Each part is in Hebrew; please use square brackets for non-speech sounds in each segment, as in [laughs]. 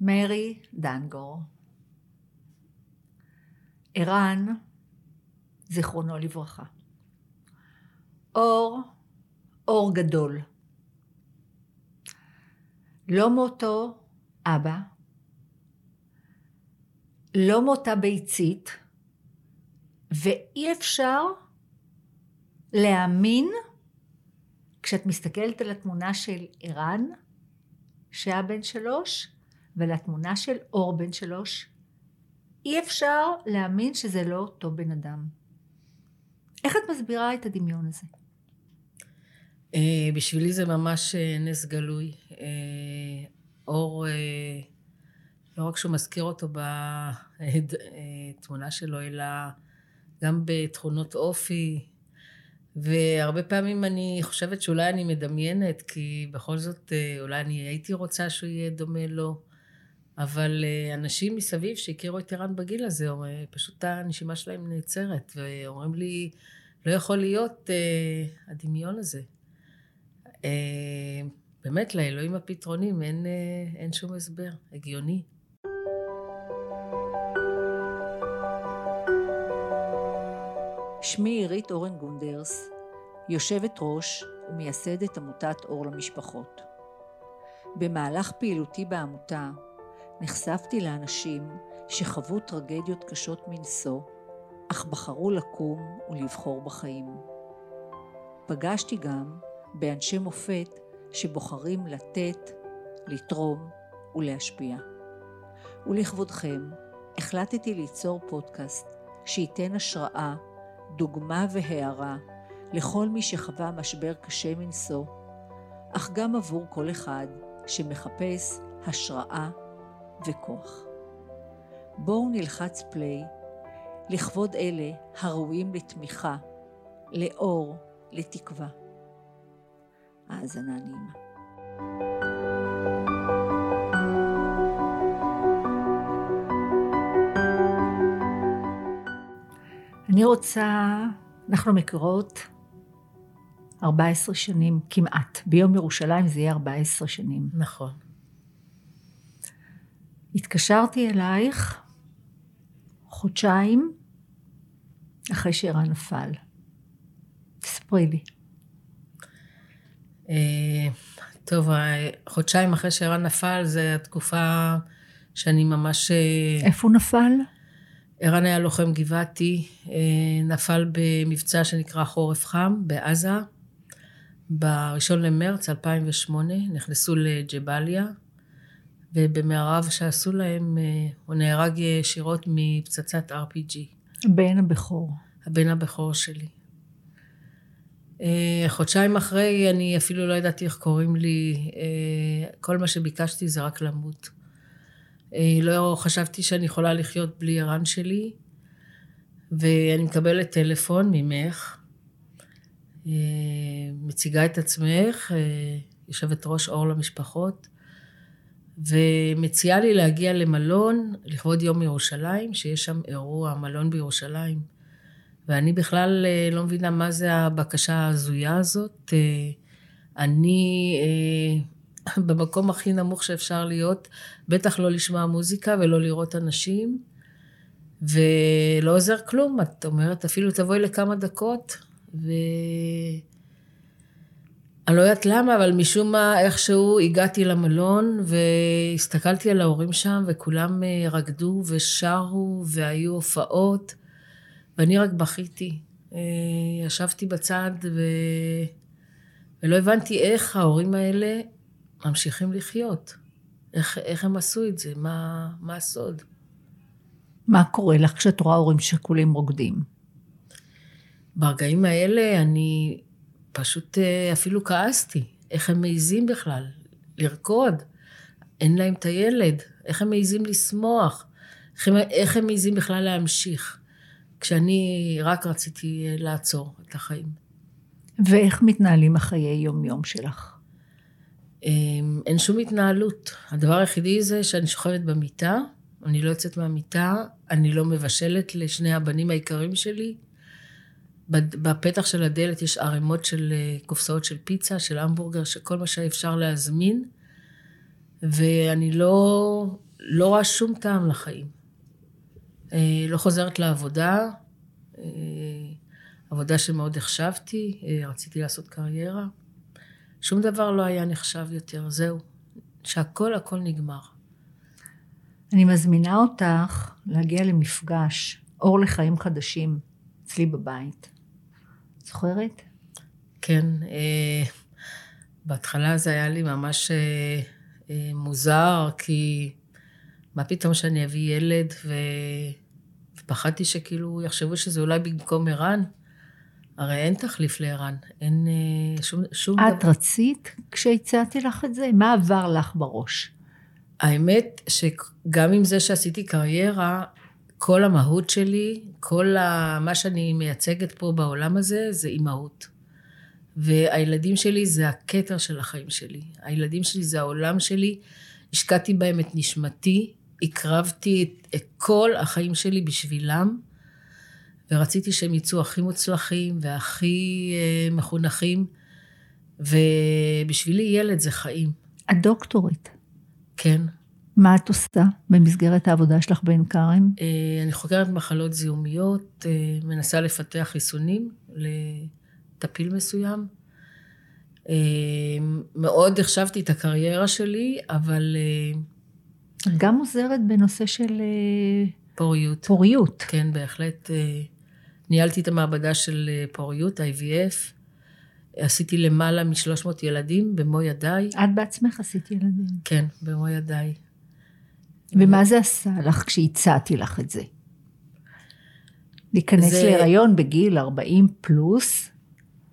מרי דנגור. ערן, זיכרונו לברכה. אור, אור גדול. לא מותו אבא, לא מותה ביצית, ואי אפשר להאמין כשאת מסתכלת על התמונה של ערן, שהיה בן שלוש, ועל התמונה של אור בן שלוש, אי אפשר להאמין שזה לא אותו בן אדם. איך את מסבירה את הדמיון הזה? אה, בשבילי זה ממש אה, נס גלוי. אה, אור, לא רק שהוא מזכיר אותו בתמונה שלו, אלא גם בתכונות אופי, והרבה פעמים אני חושבת שאולי אני מדמיינת, כי בכל זאת אולי אני הייתי רוצה שהוא יהיה דומה לו, אבל אנשים מסביב שהכירו את ערן בגיל הזה, פשוט הנשימה שלהם נעצרת, ואומרים לי, לא יכול להיות הדמיון הזה. אה, באמת, לאלוהים הפתרונים אין, אה, אין שום הסבר הגיוני. שמי עירית אורן גונדרס, יושבת ראש ומייסדת עמותת אור למשפחות. במהלך פעילותי בעמותה נחשפתי לאנשים שחוו טרגדיות קשות מנשוא, אך בחרו לקום ולבחור בחיים. פגשתי גם באנשי מופת שבוחרים לתת, לתרום ולהשפיע. ולכבודכם, החלטתי ליצור פודקאסט שייתן השראה, דוגמה והערה לכל מי שחווה משבר קשה מנשוא, אך גם עבור כל אחד שמחפש השראה וכוח. בואו נלחץ פליי לכבוד אלה הראויים לתמיכה, לאור, לתקווה. האזנה נעימה. אני רוצה, אנחנו מכירות 14 שנים כמעט. ביום ירושלים זה יהיה 14 שנים. נכון. התקשרתי אלייך חודשיים אחרי שערן נפל. תספרי לי. אה, טוב, חודשיים אחרי שערן נפל, זו התקופה שאני ממש... אה, איפה הוא נפל? ערן היה לוחם גבעתי, אה, נפל במבצע שנקרא חורף חם בעזה. ב-1 למרץ 2008 נכנסו לג'באליה, ובמערב שעשו להם, הוא נהרג ישירות מפצצת RPG. הבן הבכור. הבן הבכור שלי. אה, חודשיים אחרי אני אפילו לא ידעתי איך קוראים לי, אה, כל מה שביקשתי זה רק למות. אה, לא חשבתי שאני יכולה לחיות בלי ערן שלי, ואני מקבלת טלפון ממך, מציגה את עצמך, יושבת ראש אור למשפחות, ומציעה לי להגיע למלון לכבוד יום ירושלים, שיש שם אירוע, מלון בירושלים. ואני בכלל אה, לא מבינה מה זה הבקשה ההזויה הזאת. אה, אני אה, [laughs] במקום הכי נמוך שאפשר להיות, בטח לא לשמוע מוזיקה ולא לראות אנשים, ולא עוזר כלום. את אומרת, אפילו תבואי לכמה דקות, ו... אני לא יודעת למה, אבל משום מה, איכשהו הגעתי למלון והסתכלתי על ההורים שם, וכולם רקדו ושרו והיו הופעות. ואני רק בכיתי. אה, ישבתי בצד ו... ולא הבנתי איך ההורים האלה ממשיכים לחיות. איך, איך הם עשו את זה? מה, מה הסוד? מה קורה לך כשאת רואה הורים שכולים רוקדים? ברגעים האלה אני פשוט אה, אפילו כעסתי. איך הם מעיזים בכלל לרקוד? אין להם את הילד. איך הם מעיזים לשמוח? איך הם, איך הם מעיזים בכלל להמשיך? כשאני רק רציתי אה, לעצור את החיים. ואיך מתנהלים החיי יום-יום שלך? אמ, אין שום התנהלות. הדבר היחידי זה שאני שוכבת במיטה, אני לא יוצאת מהמיטה, אני לא מבשלת לשני הבנים היקרים שלי. בפתח של הדלת יש ערימות של אה, קופסאות של פיצה, של המבורגר, של כל מה שאפשר להזמין. ואני לא לא רואה שום טעם לחיים. אה, לא חוזרת לעבודה, אה, עבודה שמאוד החשבתי, רציתי לעשות קריירה. שום דבר לא היה נחשב יותר, זהו. שהכל הכל נגמר. אני מזמינה אותך להגיע למפגש אור לחיים חדשים אצלי בבית. זוכרת? כן, אה, בהתחלה זה היה לי ממש אה, אה, מוזר, כי מה פתאום שאני אביא ילד, ו... ופחדתי שכאילו יחשבו שזה אולי במקום ערן. הרי אין תחליף לערן, אין אה, שום, שום את דבר. רצית כשהצעתי לך את זה? מה עבר לך בראש? האמת שגם עם זה שעשיתי קריירה, כל המהות שלי, כל ה... מה שאני מייצגת פה בעולם הזה, זה אימהות. והילדים שלי זה הכתר של החיים שלי. הילדים שלי זה העולם שלי. השקעתי בהם את נשמתי, הקרבתי את, את כל החיים שלי בשבילם, ורציתי שהם יצאו הכי מוצלחים והכי אה, מחונכים, ובשבילי ילד זה חיים. את דוקטורית. כן. מה את עושה במסגרת העבודה שלך בעין כרם? אה, אני חוקרת מחלות זיהומיות, אה, מנסה לפתח חיסונים לטפיל מסוים. אה, מאוד החשבתי את הקריירה שלי, אבל... גם עוזרת בנושא של... פוריות. פוריות. כן, בהחלט. ניהלתי את המעבדה של פוריות, IVF. עשיתי למעלה מ-300 ילדים במו ידיי. את בעצמך עשית ילדים. כן, במו ידיי. ומה זה עשה לך כשהצעתי לך את זה? להיכנס זה... להיריון בגיל 40 פלוס?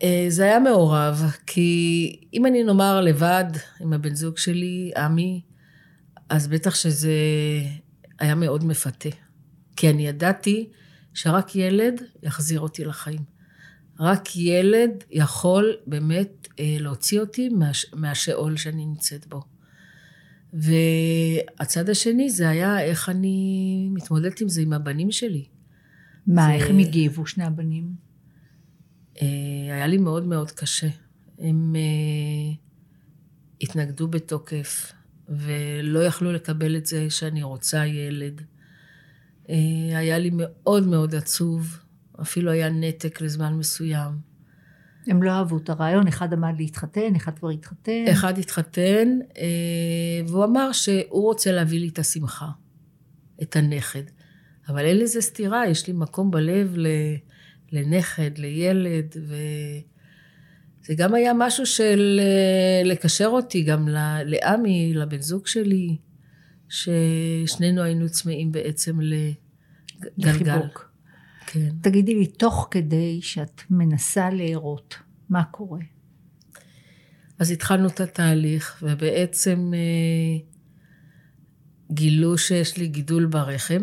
אה, זה היה מעורב, כי אם אני נאמר לבד עם הבן זוג שלי, עמי, אז בטח שזה היה מאוד מפתה. כי אני ידעתי שרק ילד יחזיר אותי לחיים. רק ילד יכול באמת אה, להוציא אותי מהשאול שאני נמצאת בו. והצד השני זה היה איך אני מתמודדת עם זה עם הבנים שלי. מה, זה... איך הם הגיבו, שני הבנים? אה, היה לי מאוד מאוד קשה. הם אה, התנגדו בתוקף, ולא יכלו לקבל את זה שאני רוצה ילד. אה, היה לי מאוד מאוד עצוב, אפילו היה נתק לזמן מסוים. הם לא אהבו את הרעיון, אחד עמד להתחתן, אחד כבר התחתן. אחד התחתן, אה, והוא אמר שהוא רוצה להביא לי את השמחה, את הנכד. אבל אין לזה סתירה, יש לי מקום בלב לנכד, לילד, וזה גם היה משהו של אה, לקשר אותי גם לעמי, לבן זוג שלי, ששנינו היינו צמאים בעצם לגלגל. לחיבוק. כן. תגידי לי, תוך כדי שאת מנסה להרות, מה קורה? אז התחלנו את התהליך, ובעצם אה, גילו שיש לי גידול ברחם,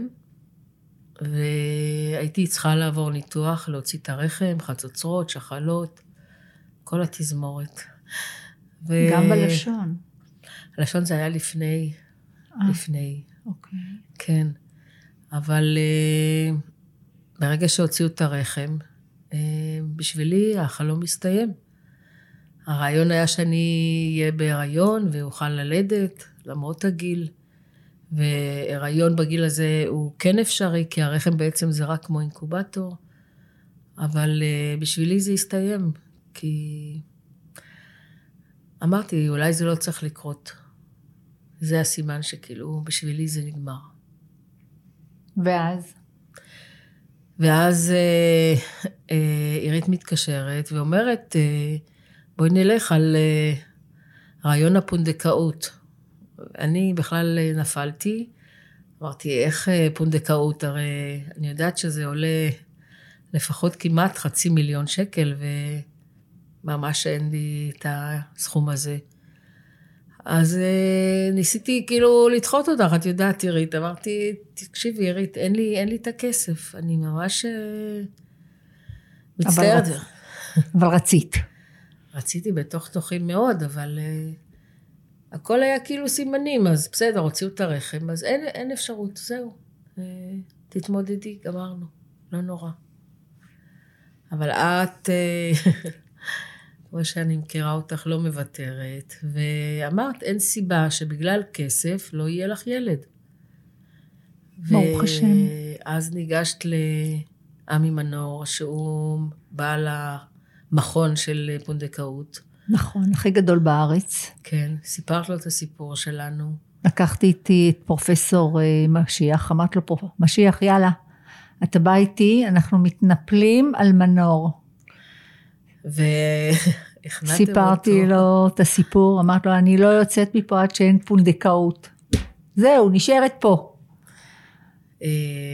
והייתי צריכה לעבור ניתוח, להוציא את הרחם, חצוצרות, שחלות, כל התזמורת. ו... גם בלשון. הלשון זה היה לפני, 아, אה, לפני. אוקיי. כן. אבל אה, ברגע שהוציאו את הרחם, אה, בשבילי החלום הסתיים. הרעיון היה שאני אהיה בהיריון ואוכל ללדת, למרות הגיל. והיריון בגיל הזה הוא כן אפשרי, כי הרחם בעצם זה רק כמו אינקובטור. אבל אה, בשבילי זה הסתיים, כי אמרתי, אולי זה לא צריך לקרות. זה הסימן שכאילו, בשבילי זה נגמר. ואז? ואז אה, אה, עירית מתקשרת ואומרת, אה, בואי נלך על אה, רעיון הפונדקאות. אני בכלל אה, נפלתי, אמרתי, איך אה, פונדקאות? הרי אני יודעת שזה עולה לפחות כמעט חצי מיליון שקל, וממש אין לי את הסכום הזה. אז uh, ניסיתי כאילו לדחות אותך, את יודעת, עירית. אמרתי, תקשיבי, עירית, אין אין לי את הכסף. אני ממש uh, מצטערת. אבל, אבל רצית. רציתי בתוך תוכי מאוד, אבל uh, הכל היה כאילו סימנים. אז בסדר, הוציאו את הרחם, אז אין, אין אפשרות, זהו. Uh, תתמודדי, גמרנו. לא נורא. אבל את... Uh, [laughs] כמו שאני מכירה אותך, לא מוותרת, ואמרת, אין סיבה שבגלל כסף לא יהיה לך ילד. ברוך השם. ואז ניגשת לעמי מנור, שהוא בעל המכון של פונדקאות. נכון, הכי גדול בארץ. כן, סיפרת לו את הסיפור שלנו. לקחתי איתי את פרופסור אה, משיח, אמרתי לו, "פרופ- משיח, יאללה, אתה בא איתי, אנחנו מתנפלים על מנור. והכנעתם אותו. סיפרתי לו את הסיפור, אמרתי לו, אני לא יוצאת מפה עד שאין פונדקאות. זהו, נשארת פה. אה,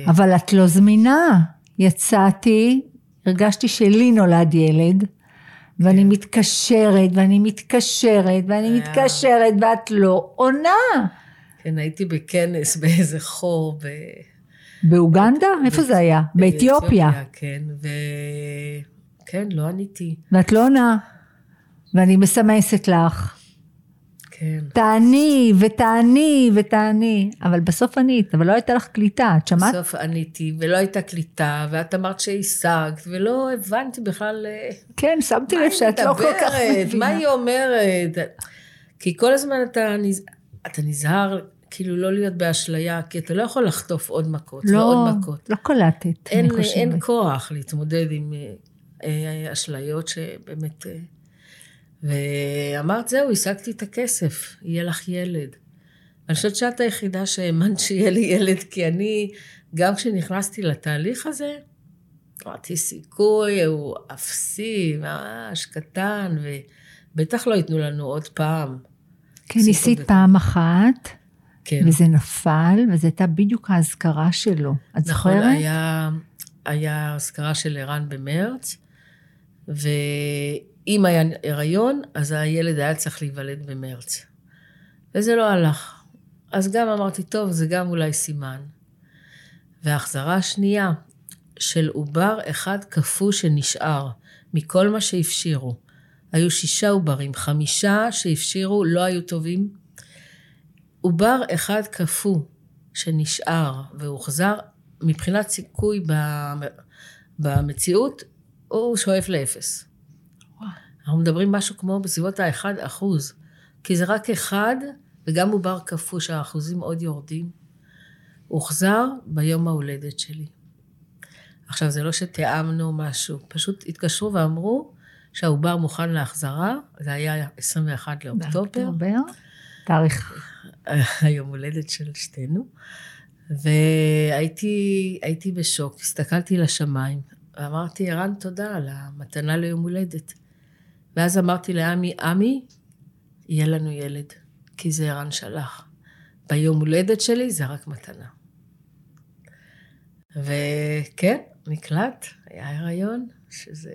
אבל את לא זמינה. יצאתי, הרגשתי שלי נולד ילד, ואני כן. מתקשרת, ואני מתקשרת, ואני היה- מתקשרת, ואת לא עונה. כן, הייתי בכנס [laughs] באיזה חור ב... באוגנדה? איפה זה היה? באתיופיה. כן, ו... כן, לא עניתי. ואת לא עונה. ואני מסמסת לך, כן. תעני, ותעני, ותעני. אבל בסוף ענית, אבל לא הייתה לך קליטה, את שמעת? בסוף עניתי, ולא הייתה קליטה, ואת אמרת שהשגת, ולא הבנתי בכלל... אה, כן, שמתי לב שאת לא כל כך? מבינה. מה היא אומרת? כי כל הזמן אתה, נז... אתה נזהר, כאילו לא להיות באשליה, כי אתה לא יכול לחטוף עוד מכות לא, ועוד מכות. לא קלטת, אין, אני חושבת. אין כוח להתמודד עם אה, אשליות שבאמת... אה, ואמרת, זהו, השגתי את הכסף, יהיה לך ילד. אני חושבת שאת היחידה שהאמנת שיהיה לי ילד, כי אני, גם כשנכנסתי לתהליך הזה, אמרתי, סיכוי הוא אפסי, ממש קטן, ובטח לא ייתנו לנו עוד פעם. כן, ניסית גדול. פעם אחת, כן. וזה נפל, וזו הייתה בדיוק האזכרה שלו. את נכון, זוכרת? היה, היה אזכרה של ערן במרץ, ואם היה הריון, אז הילד היה צריך להיוולד במרץ. וזה לא הלך. אז גם אמרתי, טוב, זה גם אולי סימן. וההחזרה השנייה של עובר אחד קפוא שנשאר מכל מה שהפשירו. היו שישה עוברים, חמישה שהפשירו לא היו טובים. עובר אחד קפוא שנשאר והוחזר, מבחינת סיכוי במ- במציאות, הוא שואף לאפס. וואו. אנחנו מדברים משהו כמו בסביבות האחד אחוז, כי זה רק אחד, וגם עובר קפוא שהאחוזים עוד יורדים. הוחזר ביום ההולדת שלי. עכשיו, זה לא שתיאמנו משהו, פשוט התקשרו ואמרו שהעובר מוכן להחזרה, זה היה 21 לאוקטובר. באוקטובר. תאריך. [laughs] היום הולדת של שתינו, והייתי הייתי בשוק, הסתכלתי לשמיים, ואמרתי, ערן, תודה על המתנה ליום הולדת. ואז אמרתי לעמי, עמי, יהיה לנו ילד, כי זה ערן שלח. ביום הולדת שלי זה רק מתנה. וכן, נקלט, היה הריון, שזה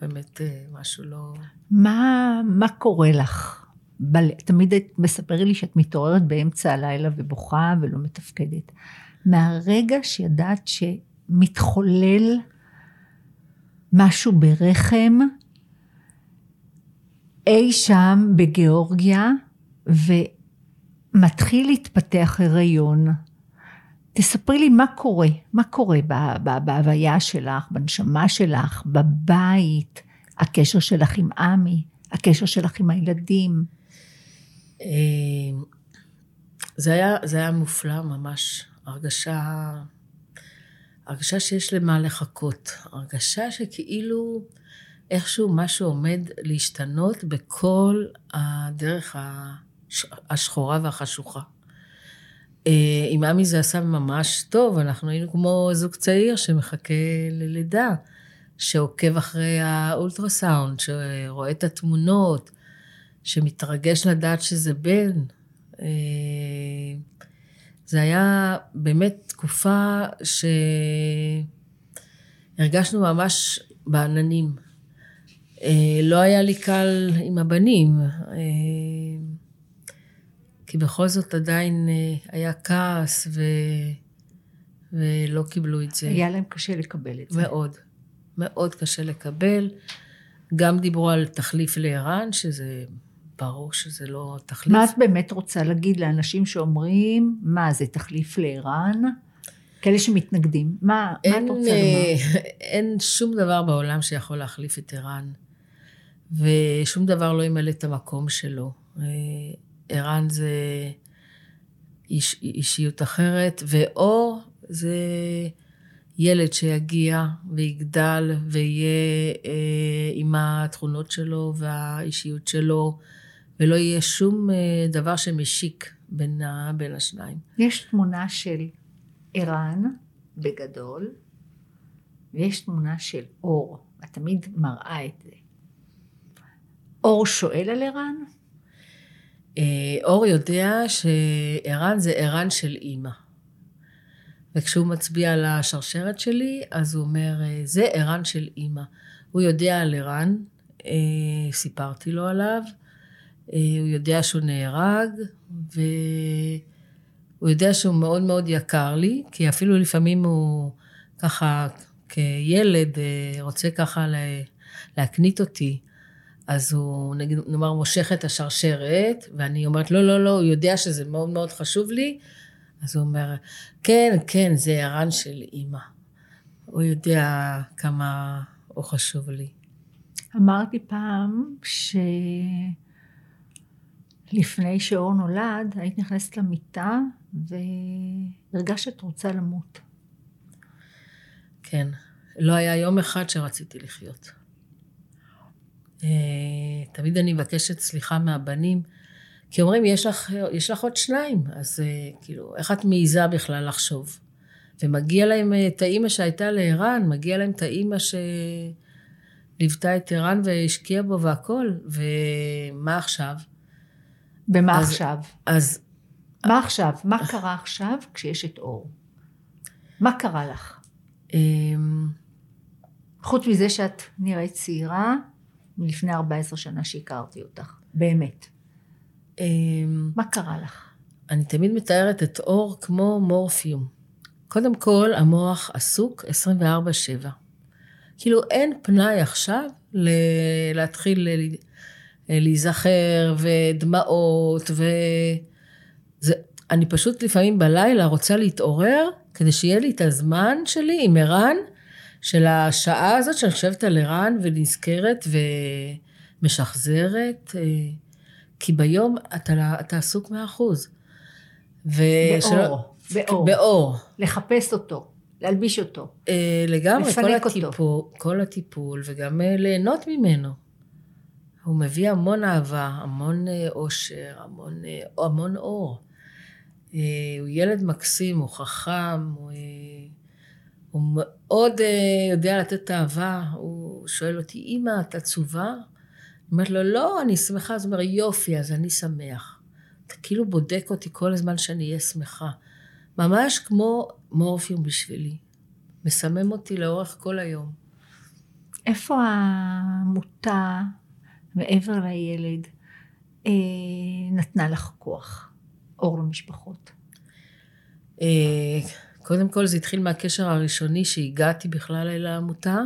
באמת אה, משהו לא... מה, מה קורה לך? בל... תמיד את מספרי לי שאת מתעוררת באמצע הלילה ובוכה ולא מתפקדת. מהרגע שידעת שמתחולל משהו ברחם, אי שם בגיאורגיה, ומתחיל להתפתח הריון. תספרי לי מה קורה, מה קורה בהוויה שלך, בנשמה שלך, בבית, הקשר שלך עם עמי, הקשר שלך עם הילדים. אה, זה היה, זה היה מופלא ממש, הרגשה, הרגשה שיש למה לחכות, הרגשה שכאילו איכשהו משהו עומד להשתנות בכל הדרך הש- השחורה והחשוכה. אה, עם עמי זה עשה ממש טוב, אנחנו היינו כמו זוג צעיר שמחכה ללידה, שעוקב אחרי האולטרסאונד, שרואה את התמונות, שמתרגש לדעת שזה בן. זה היה באמת תקופה שהרגשנו ממש בעננים. אה, לא היה לי קל עם הבנים, אה, כי בכל זאת עדיין אה, היה כעס ו... ולא קיבלו את זה. היה להם קשה לקבל את זה. מאוד. מאוד קשה לקבל. גם דיברו על תחליף לערן, שזה ברור שזה לא תחליף. מה את באמת רוצה להגיד לאנשים שאומרים, מה זה תחליף לערן? כאלה שמתנגדים. מה, מה אין, את רוצה אה, לומר? [laughs] אין שום דבר בעולם שיכול להחליף את ערן, ושום דבר לא ימלא את המקום שלו. אה, ערן זה איש, אישיות אחרת, ואור זה ילד שיגיע ויגדל ויהיה אה, עם התכונות שלו והאישיות שלו, ולא יהיה שום אה, דבר שמשיק בין, ה, בין השניים. יש תמונה של ערן בגדול, ויש תמונה של אור. את תמיד מראה את זה. אור שואל על ערן? אה, אור יודע שערן זה ערן של אימא. וכשהוא מצביע על השרשרת שלי, אז הוא אומר, אה, זה ערן של אימא. הוא יודע על ערן, סיפרתי לו עליו, הוא יודע שהוא נהרג, והוא יודע שהוא מאוד מאוד יקר לי, כי אפילו לפעמים הוא ככה, כילד, רוצה ככה להקנית אותי. אז הוא, נגיד, נאמר, מושך את השרשרת, ואני אומרת, לא, לא, לא, הוא יודע שזה מאוד מאוד חשוב לי, אז הוא אומר, כן, כן, זה ערן של אימא. הוא יודע כמה הוא חשוב לי. אמרתי פעם שלפני שאור נולד, היית נכנסת למיטה והרגשת שאת רוצה למות. כן. לא היה יום אחד שרציתי לחיות. אה, תמיד אני מבקשת סליחה מהבנים, כי אומרים, יש לך, יש לך עוד שניים, אז אה, כאילו, איך את מעיזה בכלל לחשוב? ומגיע להם אה, את האימא שהייתה לערן, מגיע להם את האימא שליוותה את ערן והשקיעה בו והכל, ומה עכשיו? במה אז, עכשיו? אז... מה עכשיו? מה קרה עכשיו כשיש את אור? מה קרה לך? אמ, חוץ מזה שאת נראית צעירה, מלפני 14 שנה שהכרתי אותך, באמת. אמ, מה קרה לך? אני תמיד מתארת את אור כמו מורפיום. קודם כל, המוח עסוק 24-7. כאילו אין פנאי עכשיו ל- להתחיל ל- להיזכר ודמעות ו... זה, אני פשוט לפעמים בלילה רוצה להתעורר כדי שיהיה לי את הזמן שלי עם ערן של השעה הזאת שאני חושבת על ערן ונזכרת ומשחזרת, אה, כי ביום אתה, אתה עסוק מאה אחוז. באור, באור. באור. לחפש אותו, להלביש אותו. אה, לגמרי, כל הטיפול, כל הטיפול, וגם אה, ליהנות ממנו. הוא מביא המון אהבה, המון אושר, המון, המון אור. הוא ילד מקסים, הוא חכם, הוא... הוא מאוד יודע לתת אהבה, הוא שואל אותי, אמא, את עצובה? אומרת לו, לא, אני שמחה. אז הוא אומר, יופי, אז אני שמח. אתה כאילו בודק אותי כל הזמן שאני אהיה שמחה. ממש כמו מורפיום בשבילי. מסמם אותי לאורך כל היום. איפה העמותה, מעבר לילד, אה, נתנה לך כוח, אור למשפחות? אה, קודם כל זה התחיל מהקשר הראשוני שהגעתי בכלל אל העמותה,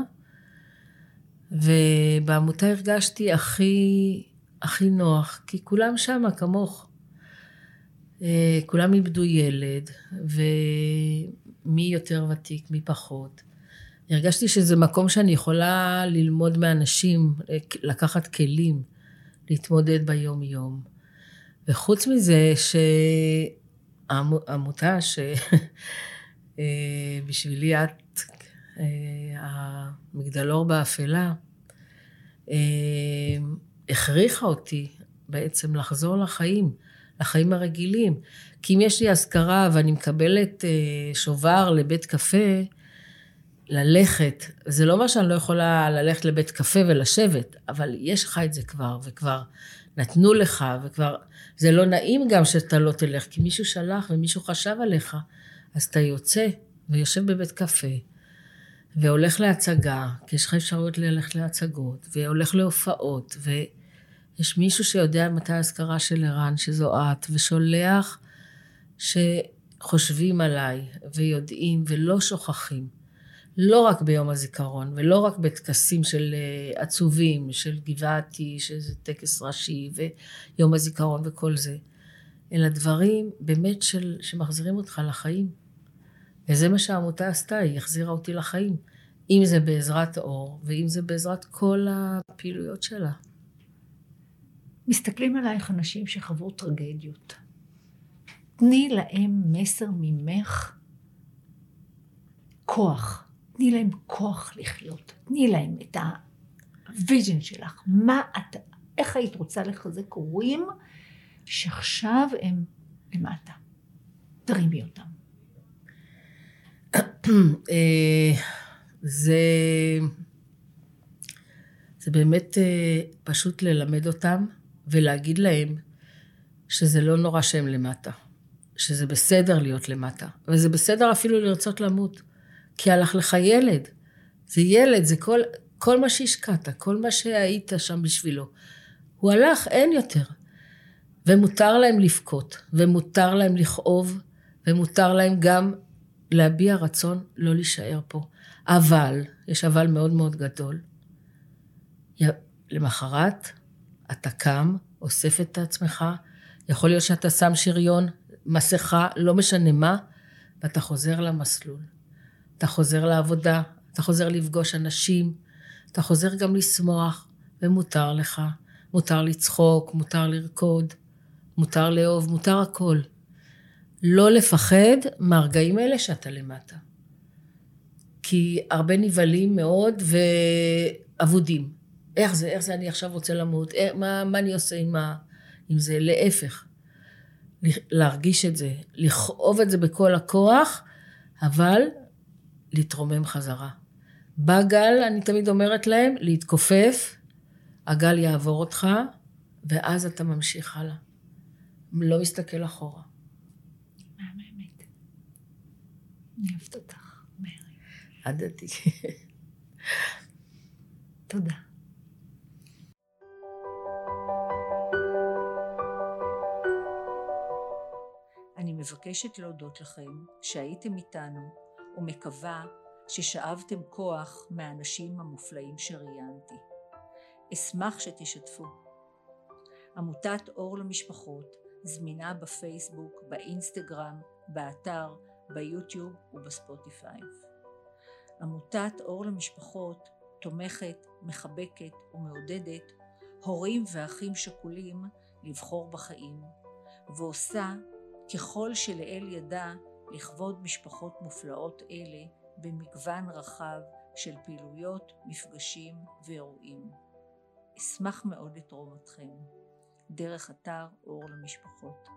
ובעמותה הרגשתי הכי, הכי נוח, כי כולם שמה כמוך. אה, כולם איבדו ילד, ומי יותר ותיק, מי פחות. הרגשתי שזה מקום שאני יכולה ללמוד מאנשים, לקחת כלים, להתמודד ביום-יום. וחוץ מזה שהעמותה, ש... [laughs] אה, את אה, המגדלור באפלה, אה, הכריחה אותי בעצם לחזור לחיים, לחיים הרגילים. כי אם יש לי אזכרה ואני מקבלת שובר לבית קפה, ללכת, זה לא אומר שאני לא יכולה ללכת לבית קפה ולשבת, אבל יש לך את זה כבר, וכבר נתנו לך, וכבר... זה לא נעים גם שאתה לא תלך, כי מישהו שלח ומישהו חשב עליך. אז אתה יוצא ויושב בבית קפה, והולך להצגה, כי יש לך אפשרויות ללכת להצגות, והולך להופעות, ויש מישהו שיודע מתי האזכרה של ערן, שזו את, ושולח שחושבים עליי, ויודעים, ולא שוכחים. לא רק ביום הזיכרון, ולא רק בטקסים של אה, עצובים, של גבעתי, שזה טקס ראשי, ויום הזיכרון וכל זה, אלא דברים באמת של, שמחזירים אותך לחיים. וזה מה שהעמותה עשתה, היא החזירה אותי לחיים. אם זה בעזרת אור, ואם זה בעזרת כל הפעילויות שלה. מסתכלים עלייך אנשים שחוו טרגדיות. תני להם מסר ממך כוח. תני להם כוח לחיות. תני להם את ה vision שלך. מה את, איך היית רוצה לחזק הורים שעכשיו הם למטה. תרימי אותם. אה, זה, זה באמת אה, פשוט ללמד אותם ולהגיד להם שזה לא נורא שהם למטה, שזה בסדר להיות למטה, וזה בסדר אפילו לרצות למות, כי הלך לך ילד, זה ילד, זה כל, כל מה שהשקעת, כל מה שהיית שם בשבילו. הוא הלך, אין יותר. ומותר להם לבכות, ומותר להם לכאוב, ומותר להם גם להביע רצון לא להישאר פה. אבל, יש אבל מאוד מאוד גדול, למחרת אתה קם, אוסף את עצמך, יכול להיות שאתה שם שריון, מסכה, לא משנה מה, ואתה חוזר למסלול. אתה חוזר לעבודה, אתה חוזר לפגוש אנשים, אתה חוזר גם לשמוח, ומותר לך. מותר לצחוק, מותר לרקוד, מותר לאהוב, מותר הכל. לא לפחד מהרגעים האלה שאתה למטה. כי הרבה נבהלים מאוד ואבודים. איך זה, איך זה אני עכשיו רוצה למות, איך, מה, מה אני עושה עם, ה, עם זה, להפך. להרגיש את זה, לכאוב את זה בכל הכוח, אבל להתרומם חזרה. בא גל, אני תמיד אומרת להם, להתכופף, הגל יעבור אותך, ואז אתה ממשיך הלאה. לא מסתכל אחורה. מהממת. אני אוהבת אותך, מרי. הדדי. [laughs] תודה. אני מבקשת להודות לכם שהייתם איתנו ומקווה ששאבתם כוח מהאנשים המופלאים שראיינתי. אשמח שתשתפו. עמותת אור למשפחות זמינה בפייסבוק, באינסטגרם, באתר, ביוטיוב ובספוטיפיי. עמותת אור למשפחות תומכת, מחבקת ומעודדת הורים ואחים שכולים לבחור בחיים, ועושה ככל שלאל ידה לכבוד משפחות מופלאות אלה במגוון רחב של פעילויות, מפגשים ואירועים. אשמח מאוד לתרום אתכם דרך אתר אור למשפחות.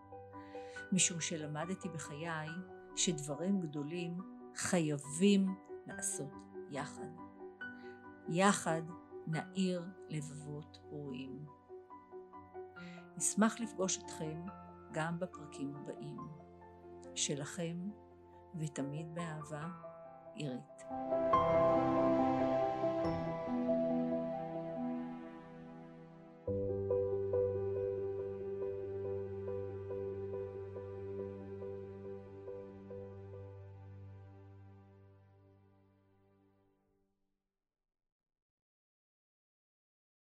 משום שלמדתי בחיי שדברים גדולים חייבים לעשות יחד. יחד נאיר לבבות ראויים. נשמח לפגוש אתכם גם בפרקים הבאים. שלכם, ותמיד באהבה, עירית.